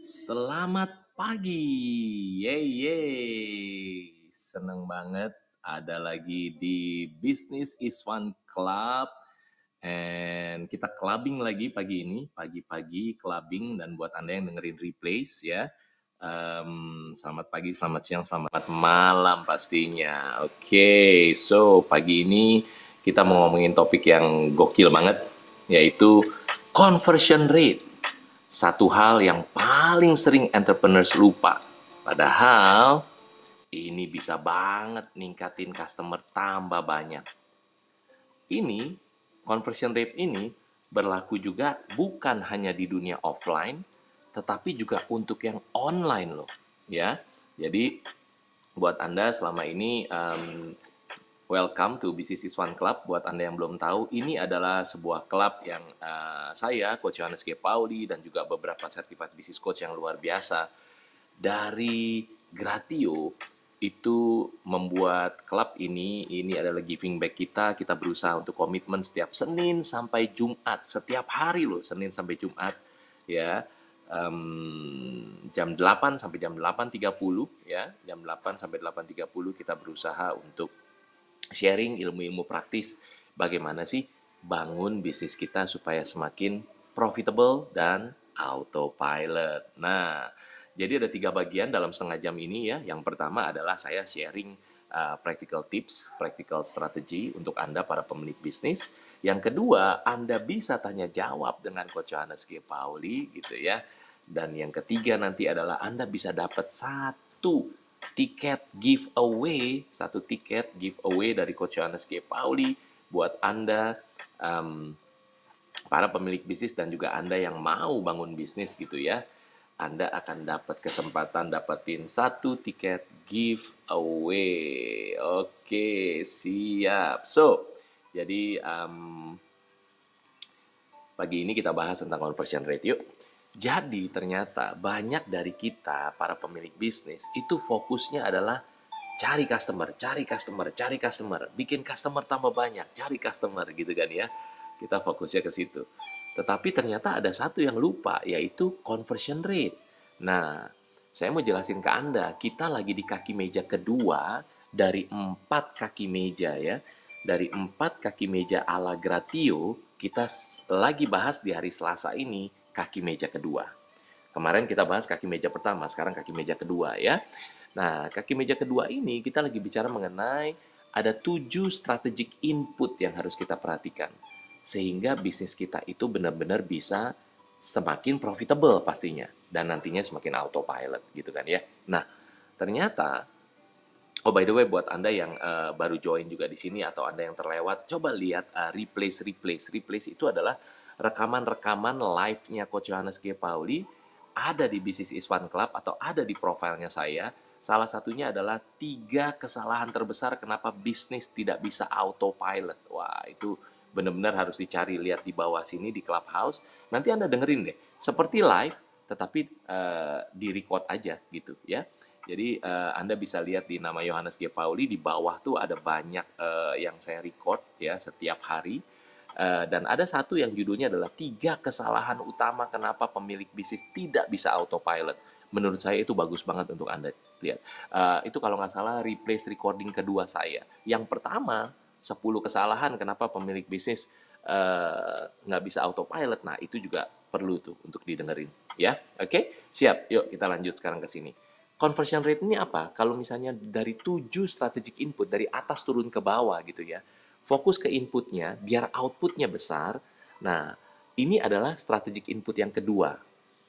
Selamat pagi, yeay, yeay. Seneng banget ada lagi di Business is Fun Club. And kita clubbing lagi pagi ini, pagi-pagi clubbing dan buat Anda yang dengerin replays ya. Um, selamat pagi, selamat siang, selamat malam pastinya. Oke, okay, so pagi ini kita mau ngomongin topik yang gokil banget, yaitu conversion rate satu hal yang paling sering entrepreneurs lupa. Padahal ini bisa banget ningkatin customer tambah banyak. Ini, conversion rate ini berlaku juga bukan hanya di dunia offline, tetapi juga untuk yang online loh. Ya, jadi buat Anda selama ini um, Welcome to BCC One Club. Buat Anda yang belum tahu, ini adalah sebuah klub yang uh, saya, Coach Johannes G. Pauli, dan juga beberapa certified business coach yang luar biasa. Dari Gratio itu membuat klub ini, ini adalah giving back kita, kita berusaha untuk komitmen setiap Senin sampai Jumat, setiap hari loh, Senin sampai Jumat, ya, um, jam 8 sampai jam 8.30, ya, jam 8 sampai 8.30 kita berusaha untuk sharing ilmu-ilmu praktis bagaimana sih bangun bisnis kita supaya semakin profitable dan autopilot. Nah, jadi ada tiga bagian dalam setengah jam ini ya. Yang pertama adalah saya sharing uh, practical tips, practical strategy untuk Anda para pemilik bisnis. Yang kedua, Anda bisa tanya jawab dengan Coach Johannes G. Pauli gitu ya. Dan yang ketiga nanti adalah Anda bisa dapat satu tiket giveaway, satu tiket giveaway dari Coach Johannes G. Pauli buat Anda um, para pemilik bisnis dan juga Anda yang mau bangun bisnis gitu ya. Anda akan dapat kesempatan dapetin satu tiket giveaway. Oke, siap. So, jadi um, pagi ini kita bahas tentang conversion rate yuk. Jadi ternyata banyak dari kita para pemilik bisnis itu fokusnya adalah cari customer, cari customer, cari customer, bikin customer tambah banyak, cari customer gitu kan ya. Kita fokusnya ke situ. Tetapi ternyata ada satu yang lupa yaitu conversion rate. Nah, saya mau jelasin ke Anda, kita lagi di kaki meja kedua dari empat kaki meja ya. Dari empat kaki meja ala Gratio, kita lagi bahas di hari Selasa ini kaki meja kedua. Kemarin kita bahas kaki meja pertama, sekarang kaki meja kedua ya. Nah, kaki meja kedua ini kita lagi bicara mengenai ada tujuh strategic input yang harus kita perhatikan. Sehingga bisnis kita itu benar-benar bisa semakin profitable pastinya. Dan nantinya semakin autopilot gitu kan ya. Nah, ternyata Oh by the way buat anda yang uh, baru join juga di sini atau anda yang terlewat, coba lihat uh, replace replace replace itu adalah rekaman-rekaman live-nya Coach Johannes G. Pauli ada di Business is Fun Club atau ada di profilnya saya. Salah satunya adalah tiga kesalahan terbesar kenapa bisnis tidak bisa autopilot. Wah, itu benar-benar harus dicari lihat di bawah sini di Clubhouse. Nanti Anda dengerin deh. Seperti live tetapi uh, di record aja gitu ya. Jadi uh, Anda bisa lihat di nama Yohanes G. Pauli di bawah tuh ada banyak uh, yang saya record ya setiap hari Eh, dan ada satu yang judulnya adalah tiga kesalahan utama kenapa pemilik bisnis tidak bisa autopilot. Menurut saya itu bagus banget untuk Anda lihat. Uh, itu kalau nggak salah replace recording kedua saya. Yang pertama, 10 kesalahan kenapa pemilik bisnis uh, nggak bisa autopilot. Nah, itu juga perlu tuh untuk didengerin. Ya, oke? Okay? Siap, yuk kita lanjut sekarang ke sini. Conversion rate ini apa? Kalau misalnya dari tujuh strategic input, dari atas turun ke bawah gitu ya fokus ke inputnya biar outputnya besar. Nah, ini adalah strategic input yang kedua,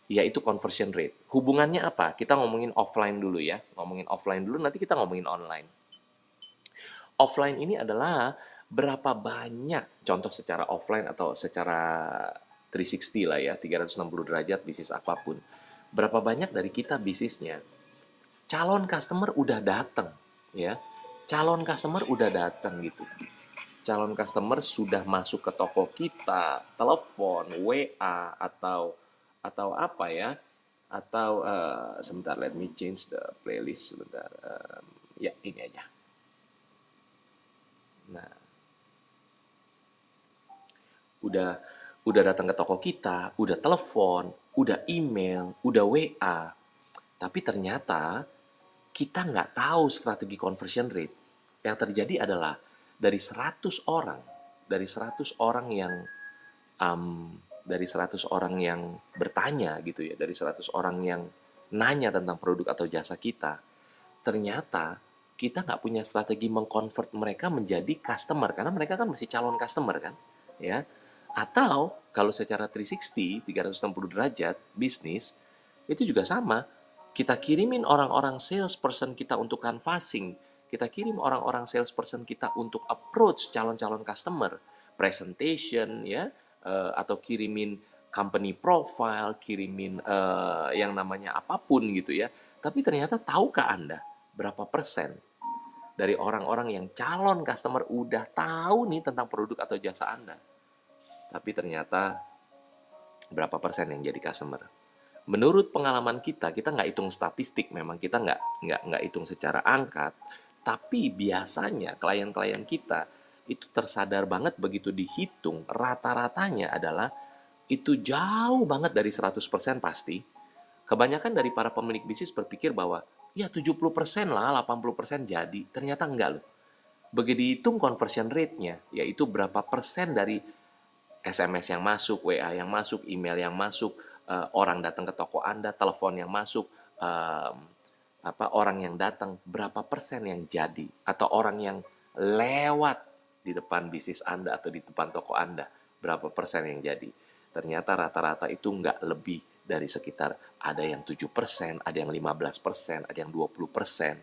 yaitu conversion rate. Hubungannya apa? Kita ngomongin offline dulu ya. Ngomongin offline dulu, nanti kita ngomongin online. Offline ini adalah berapa banyak, contoh secara offline atau secara 360 lah ya, 360 derajat bisnis apa pun. Berapa banyak dari kita bisnisnya, calon customer udah datang, ya. Calon customer udah datang gitu calon customer sudah masuk ke toko kita, telepon, WA atau atau apa ya? Atau uh, sebentar let me change the playlist sebentar. Um, ya, ini aja. Nah. Udah udah datang ke toko kita, udah telepon, udah email, udah WA, tapi ternyata kita nggak tahu strategi conversion rate. Yang terjadi adalah dari 100 orang, dari 100 orang yang um, dari 100 orang yang bertanya gitu ya, dari 100 orang yang nanya tentang produk atau jasa kita, ternyata kita nggak punya strategi mengconvert mereka menjadi customer karena mereka kan masih calon customer kan, ya. Atau kalau secara 360, 360 derajat bisnis itu juga sama. Kita kirimin orang-orang salesperson kita untuk canvassing, kita kirim orang-orang salesperson kita untuk approach calon-calon customer, presentation ya, uh, atau kirimin company profile, kirimin uh, yang namanya apa pun gitu ya. Tapi ternyata tahukah Anda berapa persen dari orang-orang yang calon customer udah tahu nih tentang produk atau jasa Anda? Tapi ternyata berapa persen yang jadi customer? Menurut pengalaman kita, kita nggak hitung statistik, memang kita nggak nggak nggak hitung secara angka, tapi biasanya klien-klien kita itu tersadar banget begitu dihitung rata-ratanya adalah itu jauh banget dari 100% pasti. Kebanyakan dari para pemilik bisnis berpikir bahwa ya 70% lah, 80% jadi. Ternyata enggak loh. Begitu dihitung conversion rate-nya, yaitu berapa persen dari SMS yang masuk, WA yang masuk, email yang masuk, uh, orang datang ke toko Anda, telepon yang masuk, um, apa orang yang datang berapa persen yang jadi? Atau orang yang lewat di depan bisnis Anda atau di depan toko Anda berapa persen yang jadi? Ternyata rata-rata itu nggak lebih dari sekitar ada yang 7 persen ada yang 15 persen ada yang 20 persen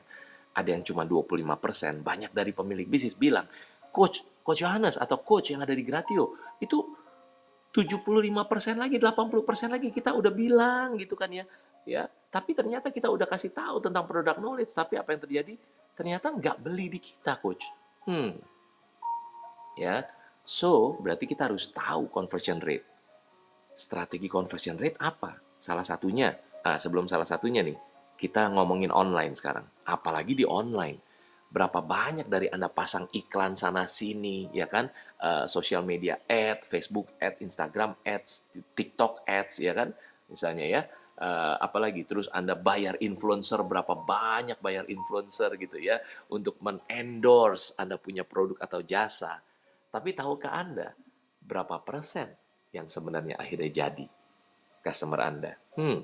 ada yang cuma 25 persen. Banyak dari pemilik bisnis bilang coach coach Johannes atau coach yang ada di Gratio itu 75 persen lagi 80 persen lagi. Kita udah bilang gitu kan ya ya tapi ternyata kita udah kasih tahu tentang produk knowledge tapi apa yang terjadi? Ternyata nggak beli di kita coach. Hmm. Ya. So berarti kita harus tahu conversion rate. Strategi conversion rate apa? Salah satunya ah, sebelum salah satunya nih kita ngomongin online sekarang. Apalagi di online. Berapa banyak dari anda pasang iklan sana sini ya kan? Uh, social media ad Facebook ad Instagram ads TikTok ads ya kan? Misalnya ya uh, apalagi terus Anda bayar influencer berapa banyak bayar influencer gitu ya untuk mengendorse Anda punya produk atau jasa. Tapi tahukah Anda berapa persen yang sebenarnya akhirnya jadi customer Anda? Hmm.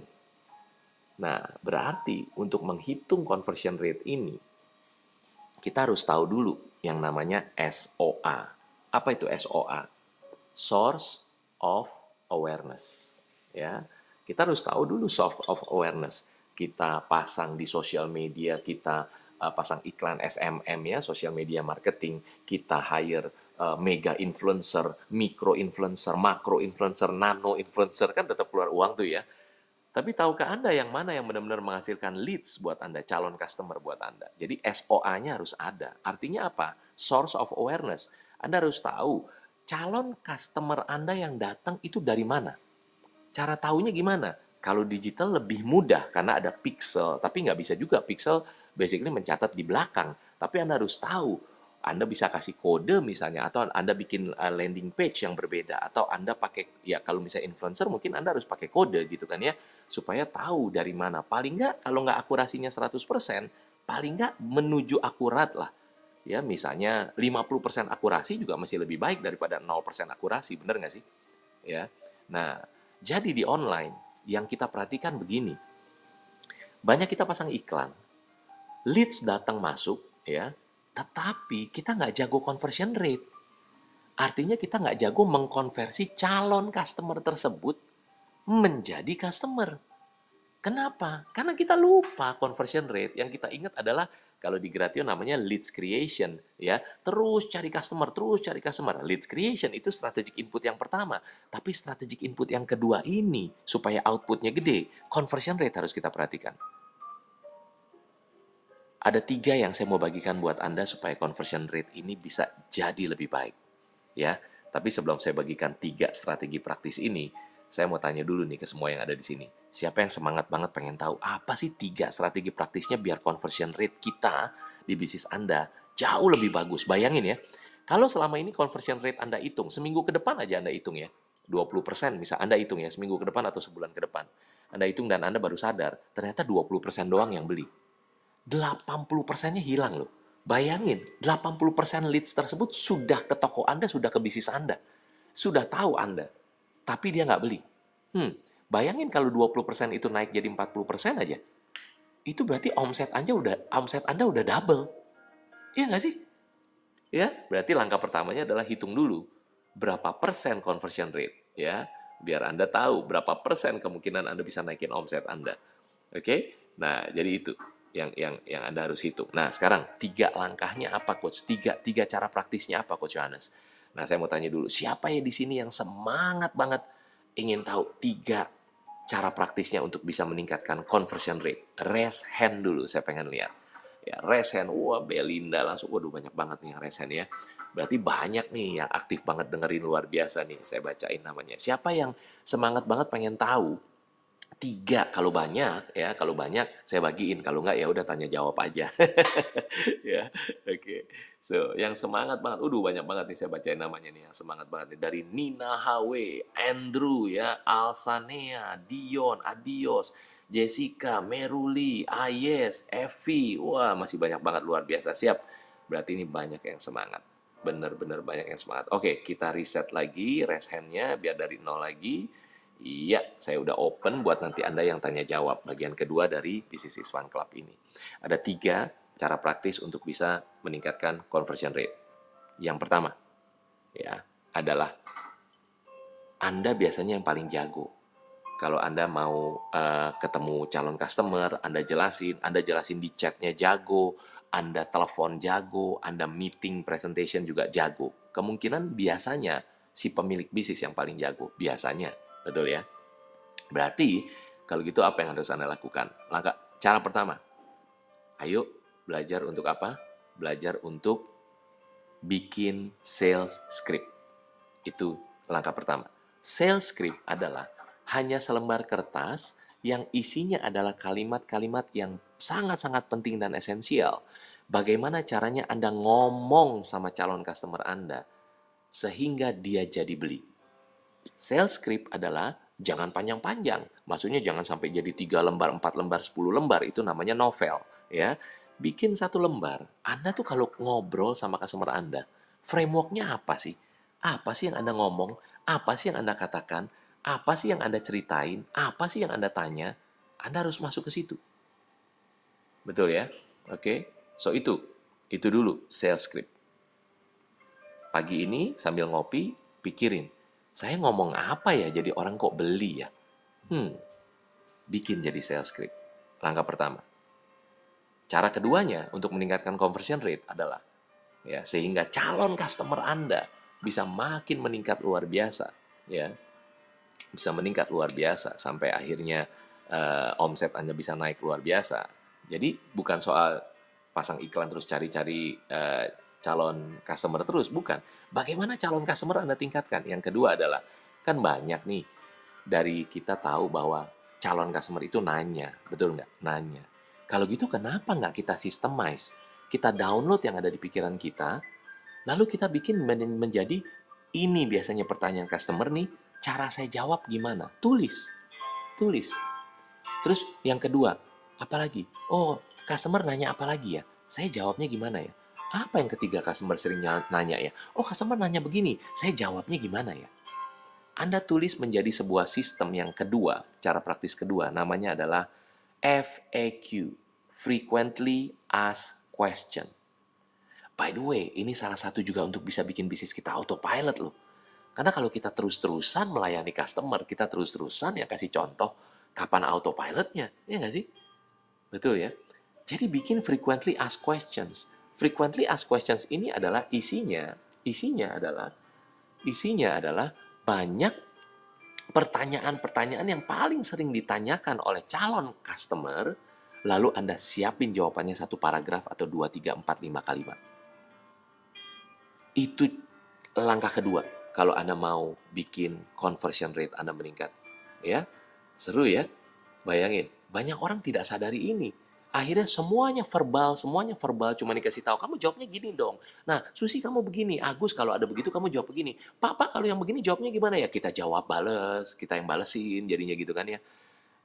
Nah, berarti untuk menghitung conversion rate ini kita harus tahu dulu yang namanya SOA. Apa itu SOA? Source of awareness, ya kita harus tahu dulu soft of awareness. Kita pasang di sosial media, kita uh, pasang iklan SMM ya, social media marketing, kita hire uh, mega influencer, micro influencer, makro influencer, nano influencer kan tetap keluar uang tuh ya. Tapi tahukah Anda yang mana yang benar-benar menghasilkan leads buat Anda, calon customer buat Anda? Jadi SOA-nya harus ada. Artinya apa? Source of awareness. Anda harus tahu calon customer Anda yang datang itu dari mana. Cara tahunya gimana? Kalau digital lebih mudah karena ada pixel, tapi nggak bisa juga pixel basically mencatat di belakang. Tapi Anda harus tahu, Anda bisa kasih kode misalnya, atau Anda bikin uh, landing page yang berbeda, atau Anda pakai, ya kalau misalnya influencer mungkin Anda harus pakai kode gitu kan ya, supaya tahu dari mana. Paling nggak, kalau nggak akurasinya 100%, paling nggak menuju akurat lah. Ya, misalnya 50% akurasi juga masih lebih baik daripada 0% akurasi, bener nggak sih? Ya, Nah, jadi di online yang kita perhatikan begini. Banyak kita pasang iklan. Leads datang masuk ya, tetapi kita nggak jago conversion rate. Artinya kita nggak jago mengkonversi calon customer tersebut menjadi customer. Kenapa? Karena kita lupa conversion rate. Yang kita ingat adalah kalau di Gratio namanya leads creation, ya. Terus cari customer, terus cari customer. Leads creation itu strategic input yang pertama. Tapi strategic input yang kedua ini, supaya outputnya gede, conversion rate harus kita perhatikan. Ada tiga yang saya mau bagikan buat Anda supaya conversion rate ini bisa jadi lebih baik. Ya, tapi sebelum saya bagikan tiga strategi praktis ini, saya mau tanya dulu nih ke semua yang ada di sini. Siapa yang semangat banget pengen tahu apa sih tiga strategi praktisnya biar conversion rate kita di bisnis Anda jauh lebih bagus. Bayangin ya, kalau selama ini conversion rate Anda hitung, seminggu ke depan aja Anda hitung ya. 20% misal Anda hitung ya seminggu ke depan atau sebulan ke depan. Anda hitung dan Anda baru sadar, ternyata 20% doang yang beli. 80%-nya hilang loh. Bayangin, 80% leads tersebut sudah ke toko Anda, sudah ke bisnis Anda. Sudah tahu Anda. Tapi dia nggak beli. Hmm, bayangin kalau 20% itu naik jadi 40% aja. Itu berarti omset Anda udah omset Anda udah double. Iya nggak sih? Ya, berarti langkah pertamanya adalah hitung dulu berapa persen conversion rate. Ya, biar Anda tahu berapa persen kemungkinan Anda bisa naikin omset Anda. Oke? Nah, jadi itu yang yang yang Anda harus hitung. Nah, sekarang tiga langkahnya apa coach? Tiga tiga cara praktisnya apa coach Yohanes? Nah, saya mau tanya dulu, siapa ya di sini yang semangat banget ingin tahu tiga cara praktisnya untuk bisa meningkatkan conversion rate? Raise hand dulu, saya pengen lihat. Ya, raise hand. Wah, Belinda langsung waduh banyak banget nih yang raise hand ya. Berarti banyak nih yang aktif banget dengerin luar biasa nih. Saya bacain namanya. Siapa yang semangat banget pengen tahu? Tiga kalau banyak ya, kalau banyak saya bagiin. Kalau nggak ya udah tanya jawab aja. ya, oke. Okay. So, yang semangat banget, udah banyak banget nih saya bacain namanya nih yang semangat banget nih. Dari Nina HW, Andrew ya, Alsanea, Dion, Adios, Jessica, Meruli, Ayes, Evi. Wah, masih banyak banget luar biasa. Siap. Berarti ini banyak yang semangat benar-benar banyak yang semangat. Oke, kita reset lagi rest hand-nya biar dari nol lagi. Iya, saya udah open buat nanti Anda yang tanya jawab bagian kedua dari Business is Fun Club ini. Ada tiga cara praktis untuk bisa meningkatkan conversion rate. Yang pertama, ya, adalah Anda biasanya yang paling jago. Kalau Anda mau uh, ketemu calon customer, Anda jelasin, Anda jelasin di chatnya jago, anda telepon jago, Anda meeting presentation juga jago. Kemungkinan biasanya si pemilik bisnis yang paling jago. Biasanya, betul ya? Berarti kalau gitu apa yang harus Anda lakukan? Langkah cara pertama, ayo belajar untuk apa? Belajar untuk bikin sales script. Itu langkah pertama. Sales script adalah hanya selembar kertas yang isinya adalah kalimat-kalimat yang sangat-sangat penting dan esensial Bagaimana caranya Anda ngomong sama calon customer Anda sehingga dia jadi beli? Sales script adalah jangan panjang-panjang. Maksudnya jangan sampai jadi tiga lembar, empat lembar, sepuluh lembar. Itu namanya novel. ya. Bikin satu lembar. Anda tuh kalau ngobrol sama customer Anda, frameworknya apa sih? Apa sih yang Anda ngomong? Apa sih yang Anda katakan? Apa sih yang Anda ceritain? Apa sih yang Anda tanya? Anda harus masuk ke situ. Betul ya? Oke. Okay? So itu, itu dulu sales script. Pagi ini sambil ngopi, pikirin, saya ngomong apa ya jadi orang kok beli ya? Hmm, bikin jadi sales script. Langkah pertama. Cara keduanya untuk meningkatkan conversion rate adalah ya sehingga calon customer Anda bisa makin meningkat luar biasa, ya. Bisa meningkat luar biasa sampai akhirnya uh, omset Anda bisa naik luar biasa. Jadi bukan soal pasang iklan terus cari-cari uh, calon customer terus, bukan. Bagaimana calon customer Anda tingkatkan? Yang kedua adalah, kan banyak nih dari kita tahu bahwa calon customer itu nanya, betul nggak? Nanya. Kalau gitu kenapa nggak kita systemize? Kita download yang ada di pikiran kita, lalu kita bikin menjadi ini biasanya pertanyaan customer nih, cara saya jawab gimana? Tulis. Tulis. Terus yang kedua, apalagi? Oh, customer nanya apa lagi ya? Saya jawabnya gimana ya? Apa yang ketiga customer sering nanya ya? Oh, customer nanya begini, saya jawabnya gimana ya? Anda tulis menjadi sebuah sistem yang kedua, cara praktis kedua, namanya adalah FAQ, Frequently Asked Question. By the way, ini salah satu juga untuk bisa bikin bisnis kita autopilot loh. Karena kalau kita terus-terusan melayani customer, kita terus-terusan ya kasih contoh kapan autopilotnya, ya nggak sih? Betul ya? Jadi bikin frequently asked questions. Frequently asked questions ini adalah isinya, isinya adalah isinya adalah banyak pertanyaan-pertanyaan yang paling sering ditanyakan oleh calon customer, lalu Anda siapin jawabannya satu paragraf atau dua, tiga, empat, lima kalimat. Itu langkah kedua kalau Anda mau bikin conversion rate Anda meningkat. Ya, seru ya? Bayangin, banyak orang tidak sadari ini Akhirnya semuanya verbal, semuanya verbal, cuma dikasih tahu, kamu jawabnya gini dong. Nah, Susi kamu begini, Agus kalau ada begitu kamu jawab begini. Pak kalau yang begini jawabnya gimana ya? Kita jawab bales, kita yang balesin jadinya gitu kan ya.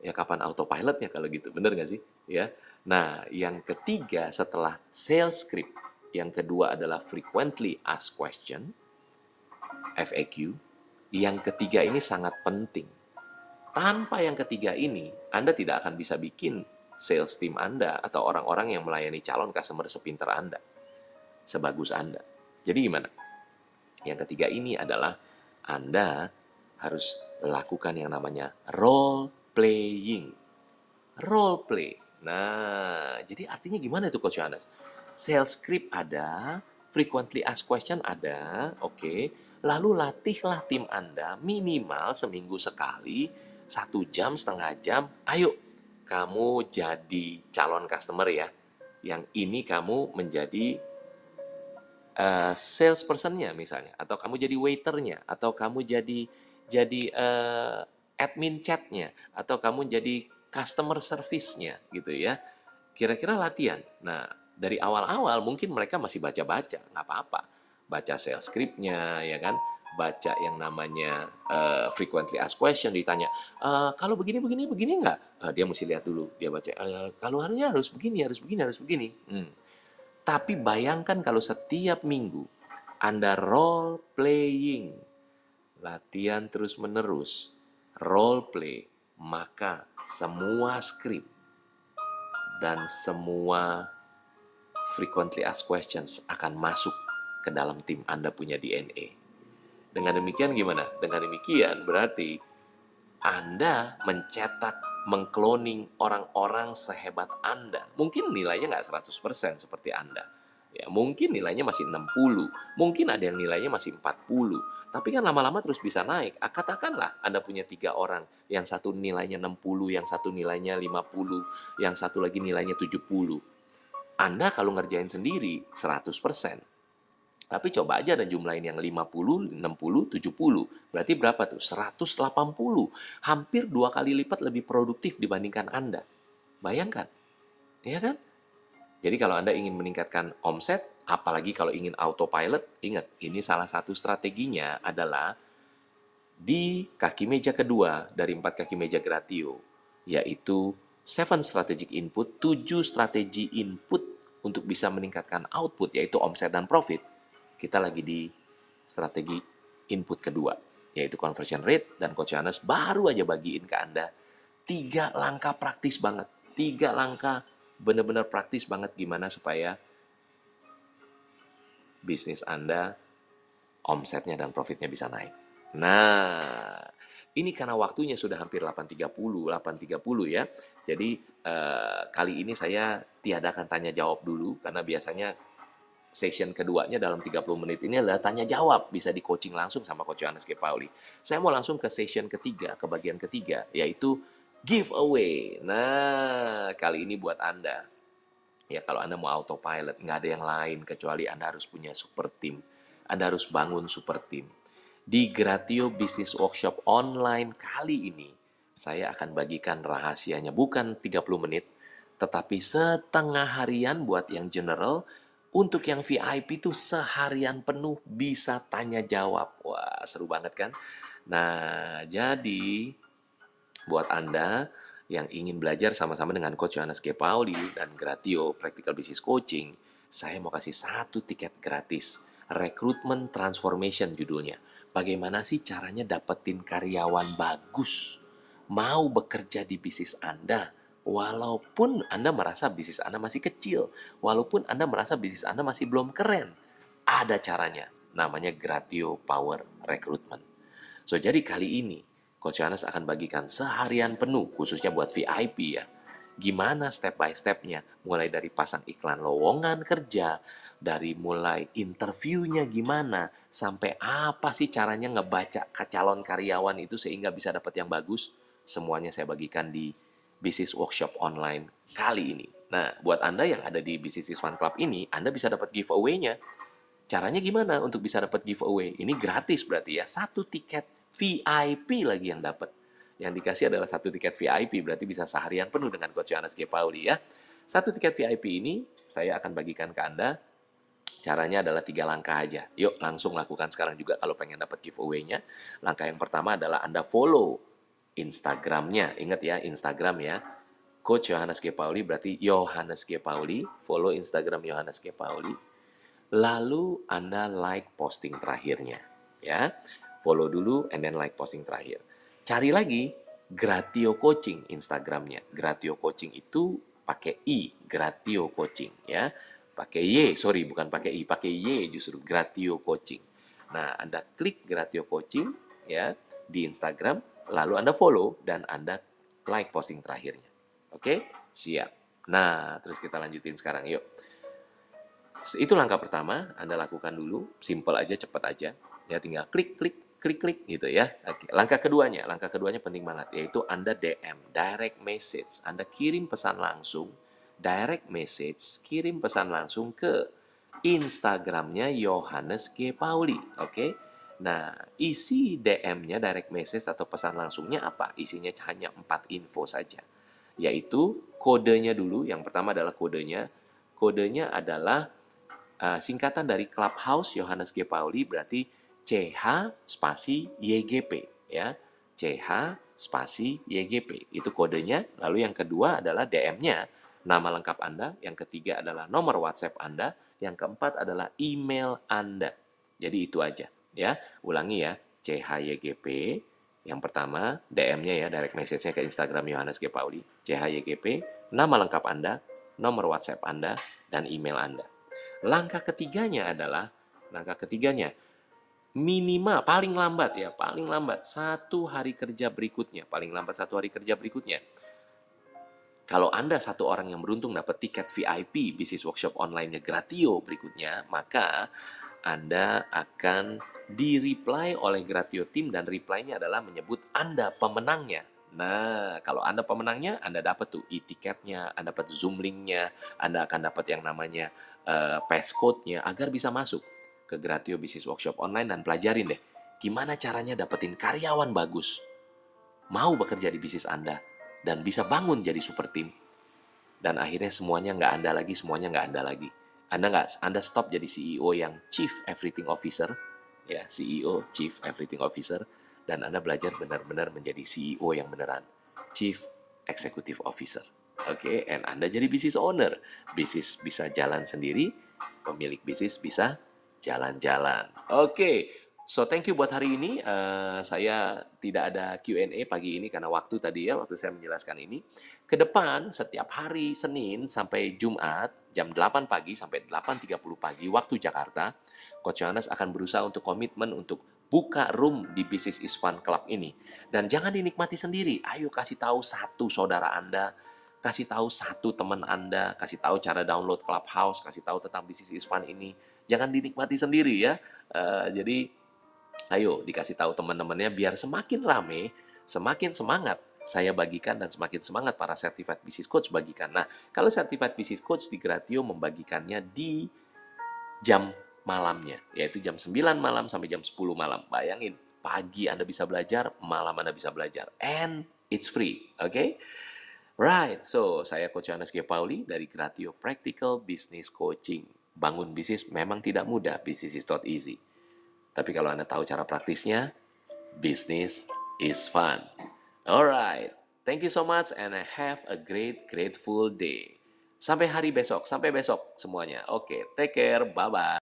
Ya kapan autopilotnya kalau gitu, bener nggak sih? Ya. Nah, yang ketiga setelah sales script, yang kedua adalah frequently asked question, FAQ. Yang ketiga ini sangat penting. Tanpa yang ketiga ini, Anda tidak akan bisa bikin sales team Anda atau orang-orang yang melayani calon customer sepinter Anda, sebagus Anda. Jadi gimana? Yang ketiga ini adalah Anda harus lakukan yang namanya role playing. Role play. Nah, jadi artinya gimana itu Coach Yohanes? Sales script ada, frequently asked question ada, oke. Okay. Lalu latihlah tim Anda minimal seminggu sekali, satu jam, setengah jam. Ayo, kamu jadi calon customer ya. Yang ini kamu menjadi uh, salespersonnya misalnya, atau kamu jadi waiternya, atau kamu jadi jadi uh, admin chatnya, atau kamu jadi customer service-nya gitu ya. Kira-kira latihan. Nah, dari awal-awal mungkin mereka masih baca-baca, nggak apa-apa. Baca sales script-nya, ya kan? Baca yang namanya uh, frequently asked question ditanya uh, kalau begini begini begini nggak uh, dia mesti lihat dulu dia baca uh, kalau harusnya harus begini harus begini harus begini hmm. tapi bayangkan kalau setiap minggu anda role playing latihan terus menerus role play maka semua skrip dan semua frequently asked questions akan masuk ke dalam tim Anda punya DNA. Dengan demikian gimana? Dengan demikian berarti Anda mencetak, mengkloning orang-orang sehebat Anda. Mungkin nilainya nggak 100% seperti Anda. Ya, mungkin nilainya masih 60, mungkin ada yang nilainya masih 40. Tapi kan lama-lama terus bisa naik. Ah, katakanlah Anda punya tiga orang, yang satu nilainya 60, yang satu nilainya 50, yang satu lagi nilainya 70. Anda kalau ngerjain sendiri 100%, tapi coba aja ada jumlahin yang 50, 60, 70. Berarti berapa tuh? 180. Hampir dua kali lipat lebih produktif dibandingkan Anda. Bayangkan. Ya kan? Jadi kalau Anda ingin meningkatkan omset, apalagi kalau ingin autopilot, ingat, ini salah satu strateginya adalah di kaki meja kedua dari empat kaki meja gratio, yaitu seven strategic input, tujuh strategi input untuk bisa meningkatkan output, yaitu omset dan profit kita lagi di strategi input kedua, yaitu conversion rate, dan Coach Yohanes baru aja bagiin ke Anda tiga langkah praktis banget. Tiga langkah benar-benar praktis banget gimana supaya bisnis Anda, omsetnya dan profitnya bisa naik. Nah, ini karena waktunya sudah hampir 8.30, 8.30 ya. Jadi eh, kali ini saya tiadakan tanya jawab dulu karena biasanya session keduanya dalam 30 menit ini adalah tanya jawab bisa di coaching langsung sama coach Johannes G. Pauli. Saya mau langsung ke session ketiga, ke bagian ketiga yaitu giveaway. Nah, kali ini buat Anda. Ya kalau Anda mau autopilot, nggak ada yang lain kecuali Anda harus punya super team. Anda harus bangun super team. Di Gratio Business Workshop online kali ini, saya akan bagikan rahasianya bukan 30 menit, tetapi setengah harian buat yang general, untuk yang VIP itu seharian penuh bisa tanya jawab. Wah, seru banget kan? Nah, jadi buat Anda yang ingin belajar sama-sama dengan Coach Johannes G. Pauli dan Gratio Practical Business Coaching, saya mau kasih satu tiket gratis. Recruitment Transformation judulnya. Bagaimana sih caranya dapetin karyawan bagus? Mau bekerja di bisnis Anda? Walaupun Anda merasa bisnis Anda masih kecil, walaupun Anda merasa bisnis Anda masih belum keren, ada caranya. Namanya Gratio Power Recruitment. So, jadi kali ini, Coach Yohanes akan bagikan seharian penuh, khususnya buat VIP ya. Gimana step by stepnya, mulai dari pasang iklan lowongan kerja, dari mulai interviewnya gimana, sampai apa sih caranya ngebaca calon karyawan itu sehingga bisa dapat yang bagus, semuanya saya bagikan di bisnis workshop online kali ini. Nah, buat Anda yang ada di Business Fun Club ini, Anda bisa dapat giveaway-nya. Caranya gimana untuk bisa dapat giveaway? Ini gratis berarti ya. Satu tiket VIP lagi yang dapat. Yang dikasih adalah satu tiket VIP, berarti bisa seharian penuh dengan Coach Yohanes G. Pauli ya. Satu tiket VIP ini saya akan bagikan ke Anda. Caranya adalah tiga langkah aja. Yuk langsung lakukan sekarang juga kalau pengen dapat giveaway-nya. Langkah yang pertama adalah Anda follow Instagramnya. Ingat ya, Instagram ya. Coach Yohanes G. Pauli berarti Yohanes G. Pauli. Follow Instagram Yohanes G. Pauli. Lalu Anda like posting terakhirnya. Ya, follow dulu and then like posting terakhir. Cari lagi Gratio Coaching Instagramnya. Gratio Coaching itu pakai i, Gratio Coaching ya pakai Y, sorry bukan pakai I, pakai Y justru Gratio Coaching. Nah, Anda klik Gratio Coaching ya di Instagram, lalu Anda follow dan Anda like posting terakhirnya. Oke? Siap. Nah, terus kita lanjutin sekarang yuk. Itu langkah pertama, Anda lakukan dulu, simple aja, cepat aja. Ya tinggal klik klik klik klik gitu ya. Oke. Langkah keduanya, langkah keduanya penting banget yaitu Anda DM, direct message. Anda kirim pesan langsung direct message, kirim pesan langsung ke Instagramnya Yohanes G. Pauli. Oke. Nah, isi DM-nya direct message atau pesan langsungnya apa? Isinya hanya empat info saja. Yaitu kodenya dulu. Yang pertama adalah kodenya. Kodenya adalah uh, singkatan dari Clubhouse Yohanes G. Pauli berarti CH spasi YGP ya. CH spasi YGP. Itu kodenya. Lalu yang kedua adalah DM-nya nama lengkap Anda, yang ketiga adalah nomor WhatsApp Anda, yang keempat adalah email Anda. Jadi itu aja ya. Ulangi ya, CHYGP yang pertama DM-nya ya direct message-nya ke Instagram Yohanes G Pauli, CHYGP, nama lengkap Anda, nomor WhatsApp Anda dan email Anda. Langkah ketiganya adalah langkah ketiganya minimal paling lambat ya paling lambat satu hari kerja berikutnya paling lambat satu hari kerja berikutnya kalau Anda satu orang yang beruntung dapat tiket VIP bisnis workshop online-nya Gratio berikutnya, maka Anda akan di-reply oleh Gratio Team dan reply-nya adalah menyebut Anda pemenangnya. Nah, kalau Anda pemenangnya, Anda dapat tuh e-tiketnya, Anda dapat Zoom link-nya, Anda akan dapat yang namanya uh, passcode-nya agar bisa masuk ke Gratio Bisnis Workshop Online dan pelajarin deh gimana caranya dapetin karyawan bagus. Mau bekerja di bisnis Anda, dan bisa bangun jadi super team. Dan akhirnya semuanya nggak Anda lagi, semuanya nggak Anda lagi. Anda nggak, Anda stop jadi CEO yang Chief Everything Officer, ya CEO, Chief Everything Officer, dan Anda belajar benar-benar menjadi CEO yang beneran, Chief Executive Officer. Oke, okay? and Anda jadi business owner. Bisnis bisa jalan sendiri, pemilik bisnis bisa jalan-jalan. Oke, okay. So thank you buat hari ini. Uh, saya tidak ada Q&A pagi ini karena waktu tadi ya, waktu saya menjelaskan ini. Ke depan setiap hari Senin sampai Jumat jam 8 pagi sampai 8.30 pagi waktu Jakarta, Coach Johannes akan berusaha untuk komitmen untuk buka room di Business is Fun Club ini. Dan jangan dinikmati sendiri. Ayo kasih tahu satu saudara Anda, kasih tahu satu teman Anda, kasih tahu cara download Clubhouse, kasih tahu tentang Business is Fun ini. Jangan dinikmati sendiri ya. Uh, jadi Ayo dikasih tahu teman-temannya biar semakin rame, semakin semangat saya bagikan dan semakin semangat para certified business coach bagikan. Nah, kalau certified business coach di Gratio membagikannya di jam malamnya, yaitu jam 9 malam sampai jam 10 malam. Bayangin, pagi Anda bisa belajar, malam Anda bisa belajar. And it's free, oke? Okay? Right, so saya Coach Yohanes G. Pauli dari Gratio Practical Business Coaching. Bangun bisnis memang tidak mudah, business is not easy. Tapi kalau Anda tahu cara praktisnya, business is fun. Alright, thank you so much and have a great, grateful day. Sampai hari besok, sampai besok semuanya. Oke, okay, take care, bye-bye.